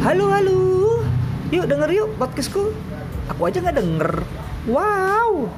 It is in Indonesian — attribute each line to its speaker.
Speaker 1: Halo halo. Yuk denger yuk podcastku. Aku aja nggak denger. Wow.